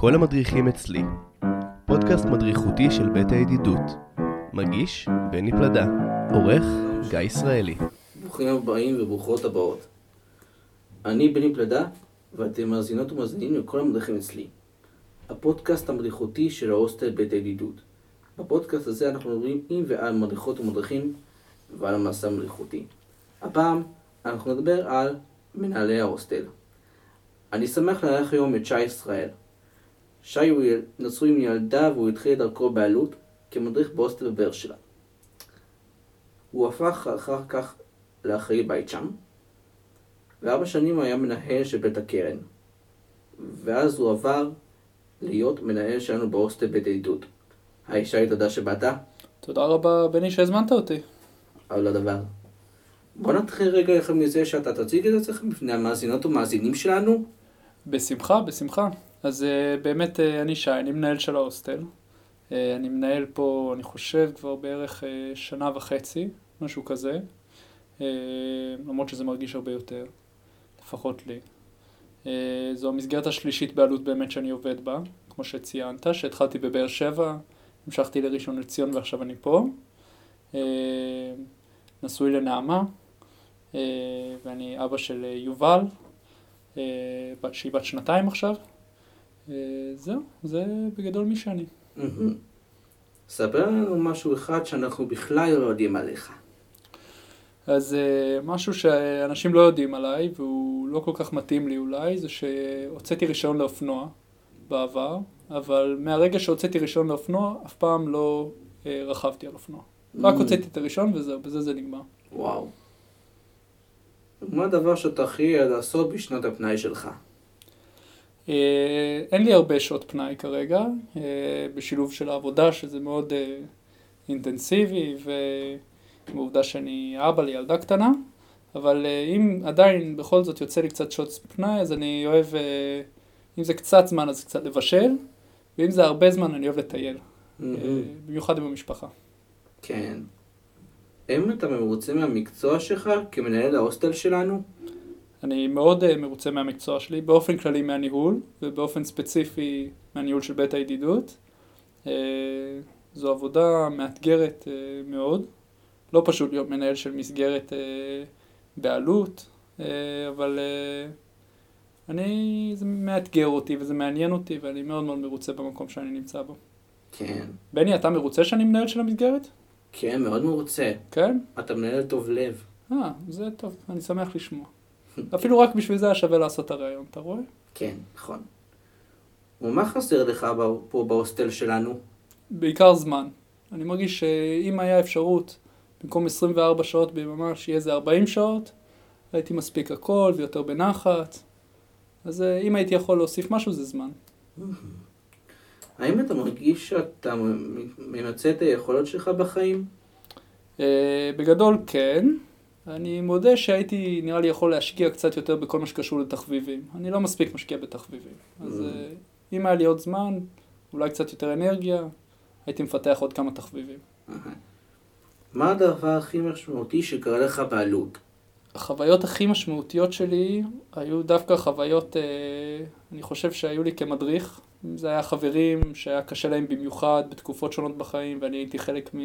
כל המדריכים אצלי, פודקאסט מדריכותי של בית הידידות. מגיש בני פלדה, עורך גיא ישראלי. ברוכים הבאים וברוכות הבאות. אני בני פלדה, ואתם מאזינות ומאזינים לכל המדריכים אצלי. הפודקאסט המדריכותי של ההוסטל בית הידידות. בפודקאסט הזה אנחנו מדברים עם ועל מדריכות ומדריכים ועל המסע המדריכותי. הפעם אנחנו נדבר על מנהלי ההוסטל. אני שמח לארח היום את שי ישראל. שי הוא נשוי עם ילדה והוא התחיל את דרכו בעלות כמדריך בהוסטל בבאר שבע. הוא הפך אחר כך לאחראי בית שם, וארבע שנים הוא היה מנהל של בית הכרם, ואז הוא עבר להיות מנהל שלנו בהוסטל בית הידידות. היי שי, תודה שבאת, תודה רבה, בני, שהזמנת אותי. אבל לא דבר. בוא נתחיל רגע מזה שאתה תציג את עצמך בפני המאזינות ומאזינים שלנו. בשמחה, בשמחה. אז uh, באמת uh, אני שי, אני מנהל של ההוסטל. Uh, אני מנהל פה, אני חושב, כבר בערך שנה וחצי, משהו כזה. למרות שזה מרגיש הרבה יותר, לפחות לי. זו המסגרת השלישית בעלות באמת שאני עובד בה, כמו שציינת, שהתחלתי בבאר שבע, המשכתי לראשון לציון ועכשיו אני פה. נשוי לנעמה, ואני אבא של יובל, שהיא בת שנתיים עכשיו. אה, זהו, זה בגדול מי שאני. ספר לנו משהו אחד שאנחנו בכלל לא יודעים עליך. אז אה, משהו שאנשים לא יודעים עליי, והוא לא כל כך מתאים לי אולי, זה שהוצאתי רישיון לאופנוע בעבר, אבל מהרגע שהוצאתי רישיון לאופנוע, אף פעם לא אה, רכבתי על אופנוע. רק הוצאתי את הרישיון וזהו, בזה זה נגמר. וואו. מה הדבר שאתה הכי לעשות בשנות הפנאי שלך? אה, אין לי הרבה שעות פנאי כרגע, אה, בשילוב של העבודה, שזה מאוד אה, אינטנסיבי, ועובדה שאני אבא לילדה קטנה, אבל אם עדיין בכל זאת יוצא לי קצת שעות פנאי, אז אני אוהב, אם זה קצת זמן אז קצת לבשל, ואם זה הרבה זמן אני אוהב לטייל, במיוחד עם המשפחה. כן. האם אתה מרוצה מהמקצוע שלך כמנהל ההוסטל שלנו? אני מאוד uh, מרוצה מהמקצוע שלי, באופן כללי מהניהול, ובאופן ספציפי מהניהול של בית הידידות. Uh, זו עבודה מאתגרת uh, מאוד. לא פשוט להיות מנהל של מסגרת בעלות, אבל אני, זה מאתגר אותי וזה מעניין אותי, ואני מאוד מאוד מרוצה במקום שאני נמצא בו. כן. בני, אתה מרוצה שאני מנהל של המסגרת? כן, מאוד מרוצה. כן? אתה מנהל טוב לב. אה, זה טוב, אני שמח לשמוע. אפילו רק בשביל זה היה שווה לעשות את הרעיון, אתה רואה? כן, נכון. ומה חסר לך פה בהוסטל שלנו? בעיקר זמן. אני מרגיש שאם היה אפשרות, במקום 24 שעות ביממה, שיהיה איזה 40 שעות, הייתי מספיק הכל ויותר בנחת. אז אה, אם הייתי יכול להוסיף משהו, זה זמן. האם אתה מרגיש שאתה ממצה את היכולות שלך בחיים? אה, בגדול כן. אני מודה שהייתי נראה לי יכול להשקיע קצת יותר בכל מה שקשור לתחביבים. אני לא מספיק משקיע בתחביבים. אז mm. אה, אם היה לי עוד זמן, אולי קצת יותר אנרגיה, הייתי מפתח עוד כמה תחביבים. מה הדבר הכי משמעותי שקרה לך בעלות? החוויות הכי משמעותיות שלי היו דווקא חוויות, אה, אני חושב שהיו לי כמדריך. זה היה חברים שהיה קשה להם במיוחד בתקופות שונות בחיים, ואני הייתי חלק מ...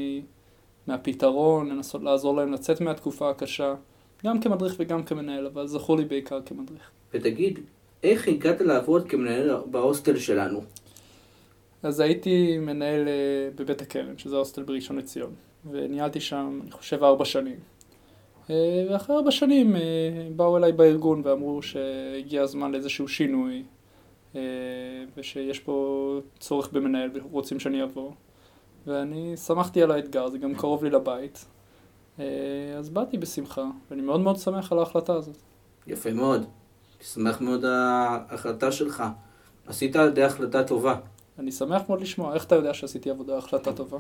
מהפתרון, לנסות לעזור להם לצאת מהתקופה הקשה, גם כמדריך וגם כמנהל, אבל זכור לי בעיקר כמדריך. ותגיד, איך הגעת לעבוד כמנהל בהוסטל שלנו? אז הייתי מנהל אה, בבית הכרם, שזה ההוסטל בראשון לציון, וניהלתי שם, אני חושב, ארבע שנים. אה, ואחרי ארבע שנים אה, באו אליי בארגון ואמרו שהגיע הזמן לאיזשהו שינוי, ושיש פה צורך במנהל ורוצים שאני אבוא. ואני שמחתי על האתגר, זה גם קרוב לי לבית. אה, אז באתי בשמחה, ואני מאוד מאוד שמח על ההחלטה הזאת. יפה מאוד. שמח מאוד על ההחלטה שלך. עשית על ידי החלטה טובה. אני שמח מאוד לשמוע. איך אתה יודע שעשיתי עבודה, החלטה טובה?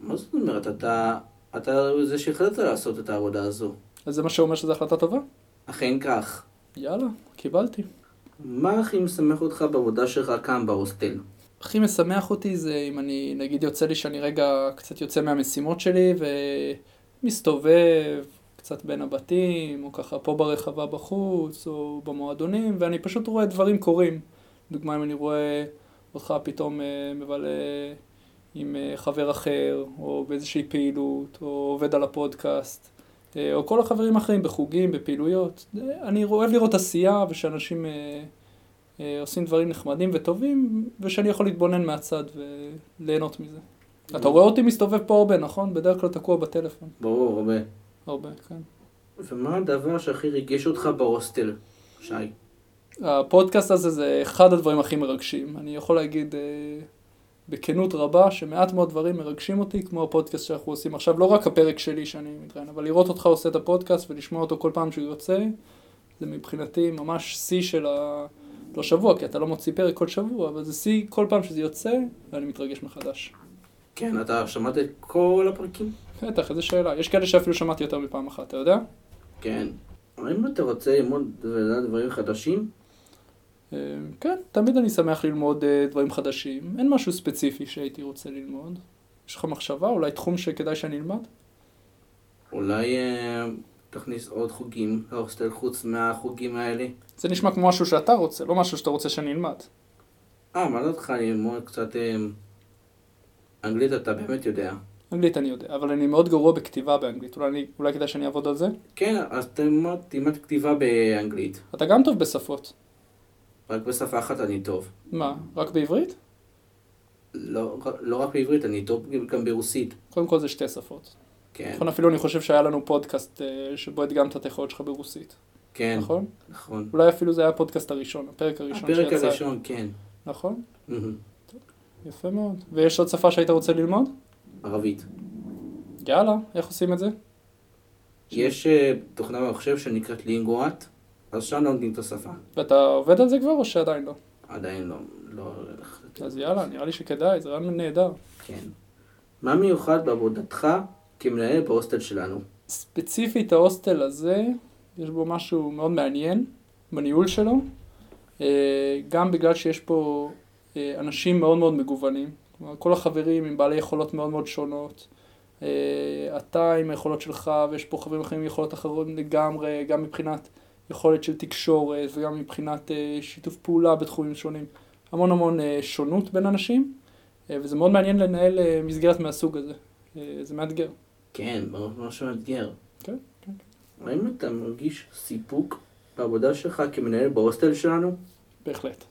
מה זאת אומרת? אתה, אתה זה שהחלטת לעשות את העבודה הזו. אז זה מה שאומר שזו החלטה טובה? אכן כך. יאללה, קיבלתי. מה הכי משמח אותך בעבודה שלך כאן בהוסטל? הכי משמח אותי זה אם אני, נגיד יוצא לי שאני רגע קצת יוצא מהמשימות שלי ומסתובב קצת בין הבתים, או ככה פה ברחבה בחוץ, או במועדונים, ואני פשוט רואה דברים קורים דוגמה אם אני רואה אותך פתאום אה, מבלה עם אה, חבר אחר, או באיזושהי פעילות, או עובד על הפודקאסט, אה, או כל החברים האחרים בחוגים, בפעילויות. אני אוהב לראות עשייה ושאנשים עושים דברים נחמדים וטובים, ושאני יכול להתבונן מהצד וליהנות מזה. אתה רואה אותי מסתובב פה הרבה, נכון? בדרך כלל תקוע בטלפון. ברור, הרבה. הרבה, כן. ומה הדבר שהכי ריגש אותך בהוסטל, שי? הפודקאסט הזה זה אחד הדברים הכי מרגשים. אני יכול להגיד אה, בכנות רבה שמעט מאוד דברים מרגשים אותי, כמו הפודקאסט שאנחנו עושים עכשיו, לא רק הפרק שלי שאני מתראיין, אבל לראות אותך עושה את הפודקאסט ולשמוע אותו כל פעם שהוא יוצא, זה מבחינתי ממש שיא של ה... לא שבוע, כי אתה לא מוציא פרק כל שבוע, אבל זה שיא כל פעם שזה יוצא, ואני מתרגש מחדש. כן, אתה שמעת את כל הפרקים? בטח, איזה שאלה. יש כאלה שאפילו שמעתי יותר מפעם אחת, אתה יודע? כן. האם אתה רוצה ללמוד דברים חדשים? אה, כן, תמיד אני שמח ללמוד אה, דברים חדשים. אין משהו ספציפי שהייתי רוצה ללמוד. יש לך מחשבה? אולי תחום שכדאי שאני אלמד? אולי אה, תכניס עוד חוגים להוסטל חוץ מהחוגים האלה? זה נשמע כמו משהו שאתה רוצה, לא משהו שאתה רוצה שאני אלמד. אה, מה דעתך ללמוד קצת אה, אנגלית אתה באמת יודע. אנגלית אני יודע, אבל אני מאוד גרוע בכתיבה באנגלית. אולי, אני, אולי כדאי שאני אעבוד על זה? כן, אז תלמד, תלמד כתיבה באנגלית. אתה גם טוב בשפות. רק בשפה אחת אני טוב. מה, רק בעברית? לא, לא רק בעברית, אני טוב גם ברוסית. קודם כל זה שתי שפות. כן, נכון, אפילו אני חושב שהיה לנו פודקאסט אה, שבו הדגמת את היכולות שלך ברוסית. כן, נכון? נכון. אולי אפילו זה היה הפודקאסט הראשון, הפרק הראשון הפרק שיצא. הראשון, כן. נכון? מהמם. יפה מאוד. ויש עוד שפה שהיית רוצה ללמוד? ערבית. יאללה, איך עושים את זה? יש אה, תוכנה במחשב שנקראת לינגואט, אז שם לומדים את השפה. ואתה עובד על זה כבר או שעדיין לא? עדיין לא, לא... אז יאללה, נראה לי שכדאי, זה רעיון נהדר. כן. מה מיוחד בעבודתך כמנהל בהוסטל שלנו? ספציפית ההוסטל הזה, יש בו משהו מאוד מעניין בניהול שלו, אה, גם בגלל שיש פה אה, אנשים מאוד מאוד מגוונים, כל החברים עם בעלי יכולות מאוד מאוד שונות, אה, אתה עם היכולות שלך ויש פה חברים אחרים עם יכולות אחרות לגמרי, גם מבחינת יכולת של תקשורת וגם מבחינת שיתוף פעולה בתחומים שונים, המון המון שונות בין אנשים, וזה מאוד מעניין לנהל מסגרת מהסוג הזה, זה מאתגר. כן, ממש מאתגר. כן, כן. האם אתה מרגיש סיפוק בעבודה שלך כמנהל בהוסטל שלנו? בהחלט,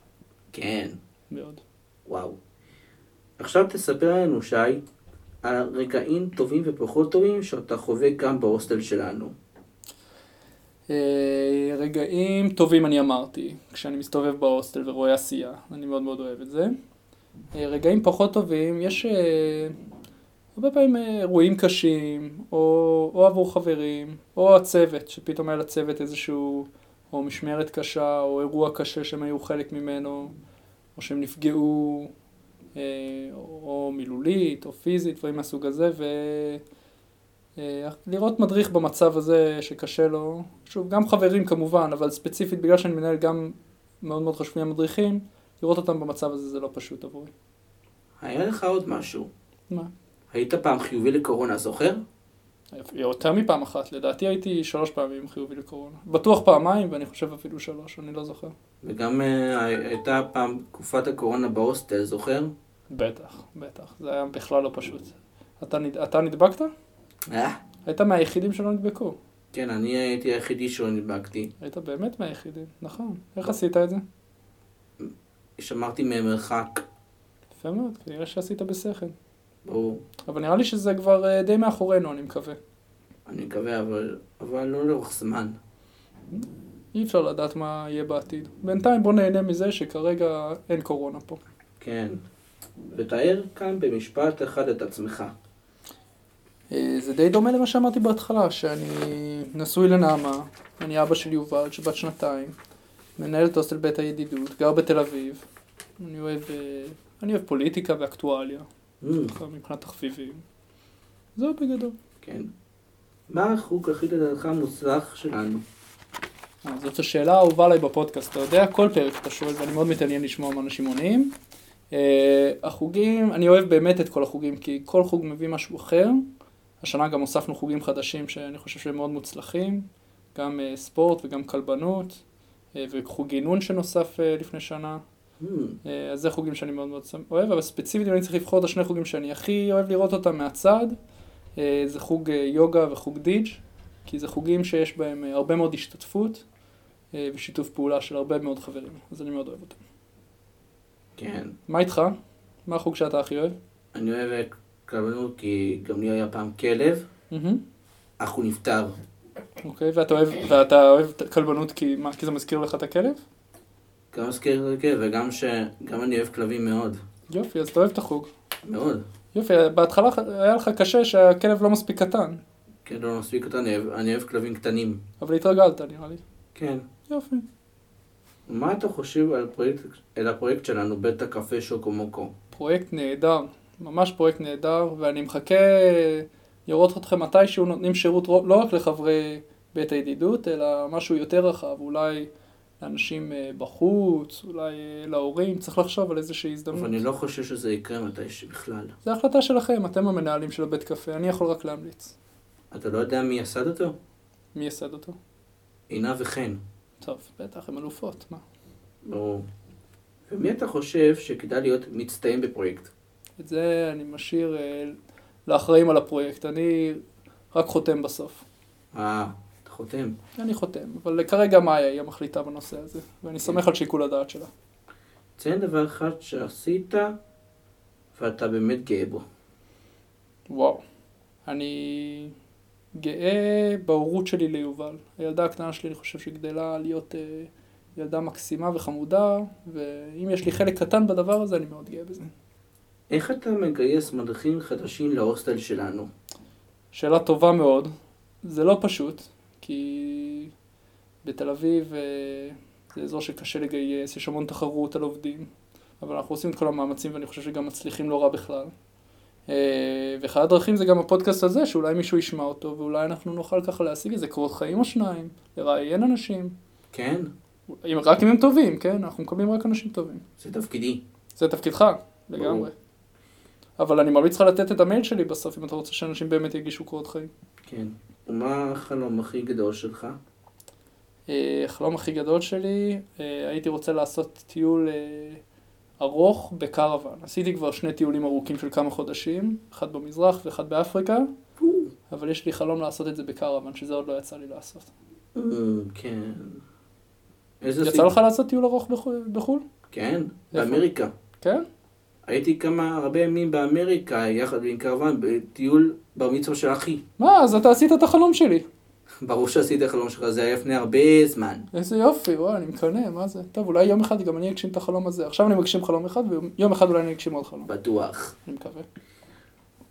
כן. מאוד. וואו. עכשיו תספר לנו, שי, על רגעים טובים ופחות טובים שאתה חווה גם בהוסטל שלנו. אה, רגעים טובים אני אמרתי, כשאני מסתובב בהוסטל ורואה עשייה, אני מאוד מאוד אוהב את זה. אה, רגעים פחות טובים, יש אה, הרבה פעמים אה, אירועים קשים, או, או עבור חברים, או הצוות, שפתאום היה לצוות איזשהו, או משמרת קשה, או אירוע קשה שהם היו חלק ממנו, או שהם נפגעו, אה, או מילולית, או פיזית, דברים מהסוג הזה, ו... אה, לראות מדריך במצב הזה שקשה לו, שוב, גם חברים כמובן, אבל ספציפית בגלל שאני מנהל גם מאוד מאוד חשובים המדריכים, לראות אותם במצב הזה זה לא פשוט עבורי. היה לך עוד משהו. מה? היית פעם חיובי לקורונה, זוכר? יותר מפעם אחת, לדעתי הייתי שלוש פעמים חיובי לקורונה. בטוח פעמיים, ואני חושב אפילו שלוש, אני לא זוכר. וגם אה, הייתה פעם תקופת הקורונה בהוסטל, זוכר? בטח, בטח, זה היה בכלל לא פשוט. אתה, נד... אתה נדבקת? אה, היית מהיחידים שלא נדבקו. כן, אני הייתי היחידי שלא נדבקתי. היית באמת מהיחידים, נכון. איך עשית את זה? שמרתי מהם מרחק, יפה מאוד, כנראה שעשית בשכל. ברור. אבל נראה לי שזה כבר אה, די מאחורינו, אני מקווה. אני מקווה, אבל, אבל לא לאורך זמן. אי אפשר לדעת מה יהיה בעתיד. בינתיים בוא נהנה מזה שכרגע אין קורונה פה. כן. ותאר כאן במשפט אחד את עצמך. אה, זה די דומה למה שאמרתי בהתחלה, שאני נשוי לנעמה, אני אבא של יובל, שבת שנתיים, מנהל את הוסטל בית הידידות, גר בתל אביב, אני אוהב, אה, אני אוהב פוליטיקה ואקטואליה, ככה מבחינת תחביבים. זהו בגדול. כן. מה החוג הכי לדעתך מוצלח שלנו? אה, זאת השאלה האהובה עליי בפודקאסט, אתה יודע, כל פרק אתה שואל ואני מאוד מתעניין לשמוע מה אנשים עונים. Uh, החוגים, אני אוהב באמת את כל החוגים כי כל חוג מביא משהו אחר. השנה גם הוספנו חוגים חדשים שאני חושב שהם מאוד מוצלחים, גם uh, ספורט וגם כלבנות, uh, וחוג גינון שנוסף uh, לפני שנה. Hmm, אה, אז זה חוגים שאני מאוד מאוד אוהב, אבל ספציפית אם אני צריך לבחור את השני חוגים שאני הכי אוהב לראות אותם מהצד, אה, זה חוג אה, יוגה וחוג דיג', כי זה חוגים שיש בהם הרבה מאוד השתתפות ושיתוף פעולה של הרבה מאוד חברים, אז אני מאוד אוהב אותם. כן. מה איתך? מה החוג שאתה הכי אוהב? אני אוהב כלבנות כי גם לי היה פעם כלב. אך הוא נפטר. אוקיי, ואתה אוהב, ואתה אוהב כלבנות כי מה, כי זה מזכיר לך את הכלב? גם מזכיר את הכלב וגם ש... גם אני אוהב כלבים מאוד. יופי, אז אתה אוהב את החוג. מאוד. יופי, בהתחלה היה לך קשה שהכלב לא מספיק קטן, כן, לא מספיק אותה, אני אוהב, אני אוהב כלבים קטנים. אבל התרגלת נראה לי. כן. יופי. מה אתה חושב על הפרויקט, על הפרויקט שלנו, בית הקפה שוקו מוקו? פרויקט נהדר, ממש פרויקט נהדר, ואני מחכה לראות אתכם מתישהו נותנים שירות רו- לא רק לחברי בית הידידות, אלא משהו יותר רחב, אולי לאנשים אה, בחוץ, אולי אה, להורים, צריך לחשוב על איזושהי אבל הזדמנות. אני לא חושב שזה יקרה מתישהו בכלל. זו החלטה שלכם, אתם המנהלים של הבית קפה, אני יכול רק להמליץ. אתה לא יודע מי יסד אותו? מי יסד אותו? עינה וחן. טוב, בטח, הם אלופות, מה? ברור. ומי אתה חושב שכדאי להיות מצטיין בפרויקט? את זה אני משאיר אה, לאחראים על הפרויקט, אני רק חותם בסוף. אה, חותם. אני חותם, אבל כרגע מאיה היא המחליטה בנושא הזה, ואני סומך על שיקול הדעת שלה. ציין דבר אחד שעשית ואתה באמת גאה בו. וואו. אני גאה בהורות שלי ליובל. הילדה הקטנה שלי, אני חושב שגדלה להיות אה, ילדה מקסימה וחמודה, ואם יש לי חלק קטן בדבר הזה, אני מאוד גאה בזה. איך אתה מגייס מדריכים חדשים להוסטל שלנו? שאלה טובה מאוד. זה לא פשוט, כי בתל אביב אה, זה אזור שקשה לגייס, יש המון תחרות על עובדים, אבל אנחנו עושים את כל המאמצים ואני חושב שגם מצליחים לא רע בכלל. אה, ואחד הדרכים זה גם הפודקאסט הזה, שאולי מישהו ישמע אותו, ואולי אנחנו נוכל ככה להשיג איזה קורות חיים או שניים, לראיין אנשים, כן, אם, רק אם הם טובים, כן? אנחנו מקבלים רק אנשים טובים. זה תפקידי. זה תפקידך, לגמרי. אבל אני ממליץ לך לתת את המייל שלי בסוף, אם אתה רוצה שאנשים באמת יגישו קורות חיים. כן. ומה החלום הכי גדול שלך? אה, החלום הכי גדול שלי, אה, הייתי רוצה לעשות טיול אה, ארוך בקרוון. עשיתי כבר שני טיולים ארוכים של כמה חודשים, אחד במזרח ואחד באפריקה, אבל יש לי חלום לעשות את זה בקרוון, שזה עוד לא יצא לי לעשות. כן. יצא לך לעשות טיול ארוך בחו"ל? בחו"ל? כן? באמריקה. כן? הייתי כמה, הרבה ימים באמריקה, יחד עם קרוון, בטיול בר מצווה של אחי. מה, אז אתה עשית את החלום שלי. ברור שעשית חלום שלך, זה היה לפני הרבה זמן. איזה יופי, וואי, אני מקנא, מה זה? טוב, אולי יום אחד גם אני אגשים את החלום הזה. עכשיו אני מגשים חלום אחד, ויום אחד אולי אני אגשים עוד חלום. בטוח. אני מקווה.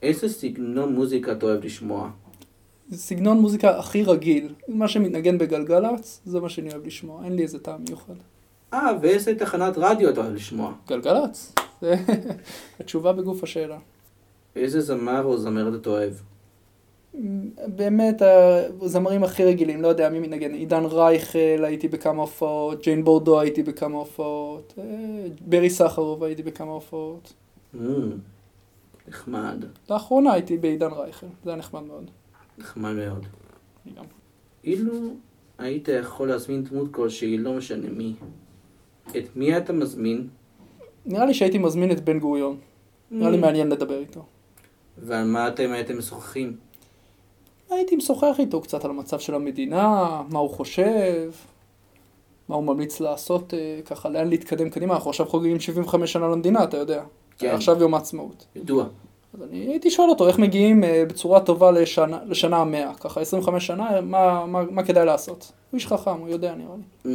איזה סגנון מוזיקה אתה אוהב לשמוע? סגנון מוזיקה הכי רגיל. מה שמתנגן בגלגלצ, זה מה שאני אוהב לשמוע. אין לי איזה טעם מיוחד. אה, ואיזה תחנת רדיו אתה אוהב לשמוע? גלגלצ. זה התשובה בגוף השאלה. איזה זמר או זמרת אתה אוהב? באמת, הזמרים הכי רגילים, לא יודע מי מתנגן. עידן רייכל, הייתי בכמה הופעות, ג'יין בורדו הייתי בכמה הופעות, אה, ברי סחרוב הייתי בכמה הופעות. Mm, נחמד, לאחרונה הייתי בעידן רייכל, זה היה נחמד מאוד. נחמד מאוד. אילו היית יכול להזמין דמות כלשהי, לא משנה מי, את מי אתה מזמין? נראה לי שהייתי מזמין את בן גוריון. נראה לי Mm. מעניין לדבר איתו. ועל מה אתם הייתם משוחחים? הייתי משוחח איתו קצת על המצב של המדינה, מה הוא חושב, מה הוא ממליץ לעשות, אה, ככה לאן להתקדם קדימה. אנחנו עכשיו חוגגים 75 שנה למדינה, אתה יודע. כן. עכשיו יום העצמאות. ידוע. אז אני הייתי שואל אותו איך מגיעים אה, בצורה טובה לשנה, לשנה המאה, ככה 25 שנה, מה, מה, מה כדאי לעשות. הוא איש חכם, הוא יודע נראה לי.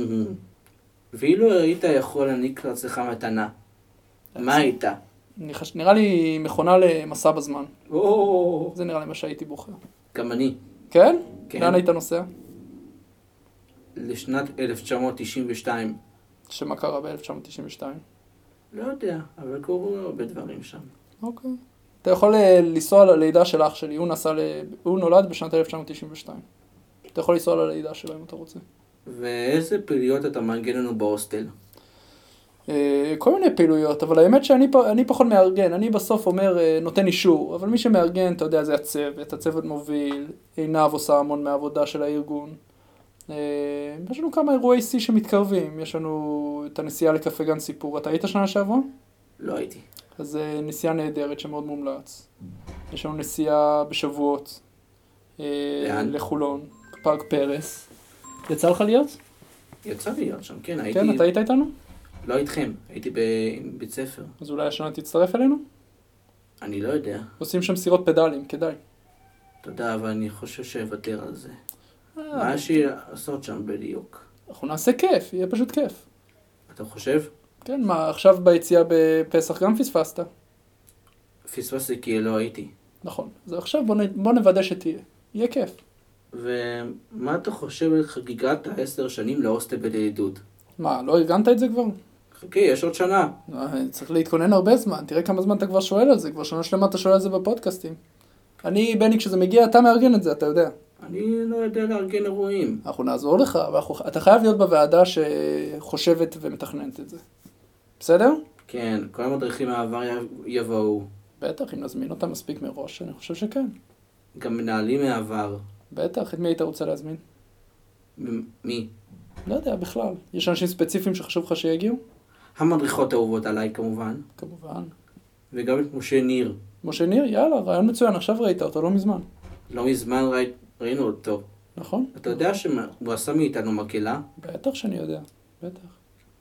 ואילו היית יכול להעניק לעצמך מתנה, מה היית? אני חש... נראה לי מכונה למסע בזמן. או, זה נראה לי מה שהייתי בוחר. גם אני. כן? כן. לאן היית נוסע? לשנת 1992. שמה קרה ב-1992? לא יודע, אבל קורו הרבה דברים שם. אוקיי. אתה יכול אה, לנסוע ללידה של אח שלי, הוא נסע ל... הוא נולד בשנת 1992. אתה יכול לנסוע ללידה שלו אם אתה רוצה. ואיזה פעילויות אתה מארגן לנו בהוסטל? אה, כל מיני פעילויות, אבל האמת שאני פחות מארגן, אני בסוף אומר, אה, נותן אישור, אבל מי שמארגן, אתה יודע, זה הצוות, הצוות מוביל, עינב עושה המון מהעבודה של הארגון. אה, יש לנו כמה אירועי שיא שמתקרבים, יש לנו את הנסיעה לקפה גן סיפור, אתה היית שנה שעברה? לא הייתי. אז נסיעה נהדרת שמאוד מומלץ. יש לנו נסיעה בשבועות. לאן? לחולון, פארק פרס. יצא לך להיות? יצא להיות שם, כן, הייתי... כן, אתה היית איתנו? לא איתכם, הייתי בבית ספר. אז אולי השנה תצטרף אלינו? אני לא יודע. עושים שם סירות פדלים, כדאי. תודה, אבל אני חושב שאוותר על זה. אה, מה יש לי לעשות שם בדיוק? אנחנו נעשה כיף, יהיה פשוט כיף. אתה חושב? כן, מה, עכשיו ביציאה בפסח גם פספסת. פספסתי כי לא הייתי. נכון. אז עכשיו בוא, נ... בוא נוודא שתהיה. יהיה כיף. ומה אתה חושב על חגיגת העשר שנים להוסטל בידידות? מה, לא ארגנת את זה כבר? חכה, יש עוד שנה. אה, צריך להתכונן הרבה זמן, תראה כמה זמן אתה כבר שואל על זה, כבר שנה שלמה אתה שואל על זה בפודקאסטים. אני, בני, כשזה מגיע, אתה מארגן את זה, אתה יודע. אני לא יודע לארגן אירועים. אנחנו נעזור לך, אבל אנחנו- אתה חייב להיות בוועדה שחושבת ומתכננת את זה. בסדר? כן, כל המדריכים מהעבר יבואו. בטח, אם נזמין אותם מספיק מראש, אני חושב שכן. גם מנהלים מהעבר. בטח, את מי היית רוצה להזמין? מ- מי? לא יודע, בכלל. יש אנשים ספציפיים שחשוב לך שיגיעו? המדריכות האהובות עליי כמובן. כמובן. וגם את משה ניר. משה ניר, יאללה, רעיון מצוין, עכשיו ראית אותו, לא מזמן. לא מזמן ראי- ראינו אותו. נכון? אתה יודע שהוא עשה מאיתנו מקהלה? בטח שאני יודע, בטח.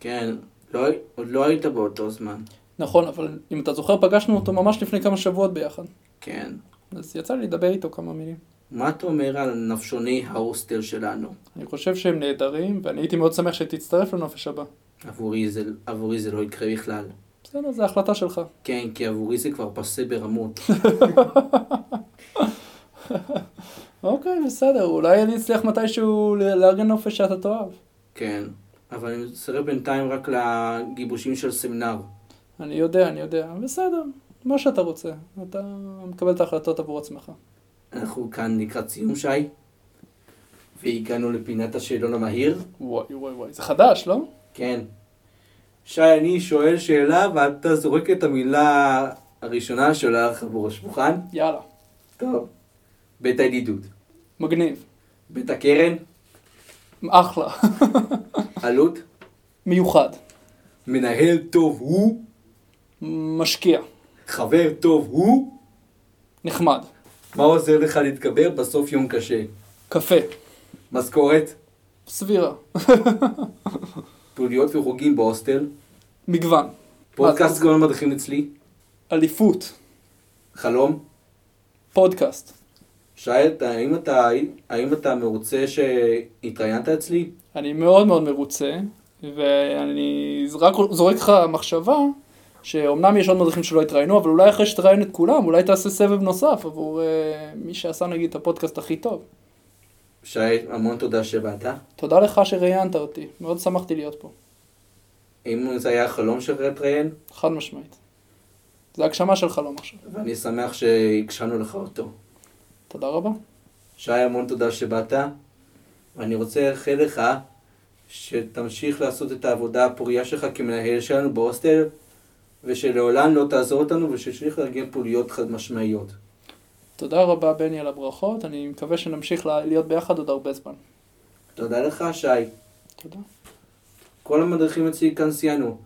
כן, לא, עוד לא היית באותו זמן. נכון, אבל אם אתה זוכר, פגשנו אותו ממש לפני כמה שבועות ביחד. כן. אז יצא לי לדבר איתו כמה מילים. מה אתה אומר על נפשוני ההוסטל שלנו? אני חושב שהם נהדרים, ואני הייתי מאוד שמח שתצטרף לנופש הבא. עבורי זה, עבורי זה לא יקרה בכלל. בסדר, זו החלטה שלך. כן, כי עבורי זה כבר פסה ברמות. אוקיי, בסדר, אולי אני אצליח מתישהו לארגן נופש שאתה תאהב. כן, אבל אני מצטרף בינתיים רק לגיבושים של סמינר. אני יודע, אני יודע, בסדר, מה שאתה רוצה. אתה מקבל את ההחלטות עבור עצמך. אנחנו כאן לקראת סיום, שי, והגענו לפינת השאלון המהיר. וואי וואי וואי, זה חדש, לא? כן. שי, אני שואל שאלה ואתה זורק את המילה הראשונה שעולה לך בראש. מוכן? יאללה, טוב. בית הידידות. מגניב. בית הקרן, אחלה. עלות, מיוחד. מנהל טוב הוא, משקיע. חבר טוב הוא, נחמד. מה עוזר לך להתגבר בסוף יום קשה? קפה. משכורת, סבירה. פעילויות וחוגים בהוסטל, מגוון. פודקאסט כל המדריכים אצלי, אליפות. חלום. פודקאסט. שי, האם אתה, האם אתה מרוצה שהתראיינת אצלי? אני מאוד מאוד מרוצה, ואני רק זורק לך מחשבה, שאומנם יש עוד מדריכים שלא התראיינו, אבל אולי אחרי שתראיין את כולם, אולי תעשה סבב נוסף עבור uh, מי שעשה נגיד את הפודקאסט הכי טוב. שי, המון תודה שבאת. תודה לך שראיינת אותי, מאוד שמחתי להיות פה, אם זה היה החלום שלך להתראיין, חד משמעית. זה הגשמה של חלום עכשיו. ואני שמח שהגשמנו לך אותו. תודה רבה. שי, המון תודה שבאת, ואני רוצה לאחל לך שתמשיך לעשות את העבודה הפוריה שלך כמנהל שלנו בהוסטל, ושלעולם לא תעזור אותנו ושתמשיך לארגן פעילויות חד משמעיות. תודה רבה בני על הברכות, אני מקווה שנמשיך לה- להיות ביחד עוד הרבה זמן. תודה לך, שי. תודה. כל המדריכים אצלי כאן סיינו.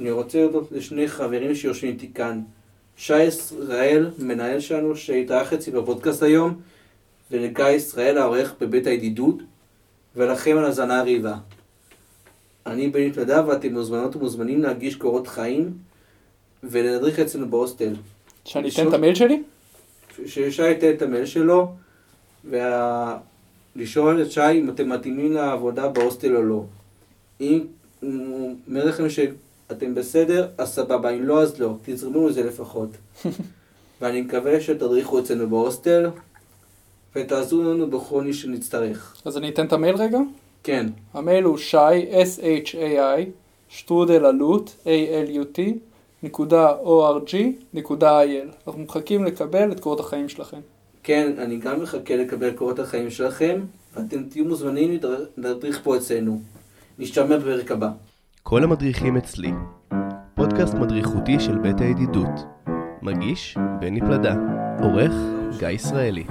אני רוצה להודות לשני חברים שיושבים איתי כאן. שי ישראל, מנהל שלנו, שהתארח אצלי בפודקאסט היום, ולגיא ישראל, העורך בבית הידידות, ולכם על הזנה ריבה. אני בני פלדה, ואתם מוזמנות ומוזמנים להגיש קורות חיים ולהדריך אצלנו בהוסטל. שאני אתן את המייל שלי? ששי ייתן את המייל שלו, ולשאול את שי אם אתם מתאימים לעבודה בהוסטל או לא. אם הוא אומר לכם שאתם בסדר, אז סבבה, אם לא, אז לא. תזרמו לזה לפחות. ואני מקווה שתדריכו אצלנו בהוסטל, ותעזרו לנו בכל מי שנצטרך. אז אני אתן את המייל רגע? כן, המייל הוא שי, S-H-A-I, שטרודל עלות, A-L-U-T, נקודה O-R-G, נקודה I-L. אנחנו מחכים לקבל את קורות החיים שלכם. כן, אני גם מחכה לקבל קורות החיים שלכם, ואתם תהיו מוזמנים להדר- להדריך פה אצלנו. נשתמע בפרק הבא. כל המדריכים אצלי. פודקאסט מדריכותי של בית הידידות. מגיש בני פלדה. עורך גיא ישראלי.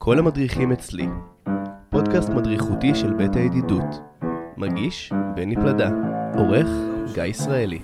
כל המדריכים אצלי. פודקאסט מדריכותי של בית הידידות. מגיש בני פלדה. עורך גיא ישראלי.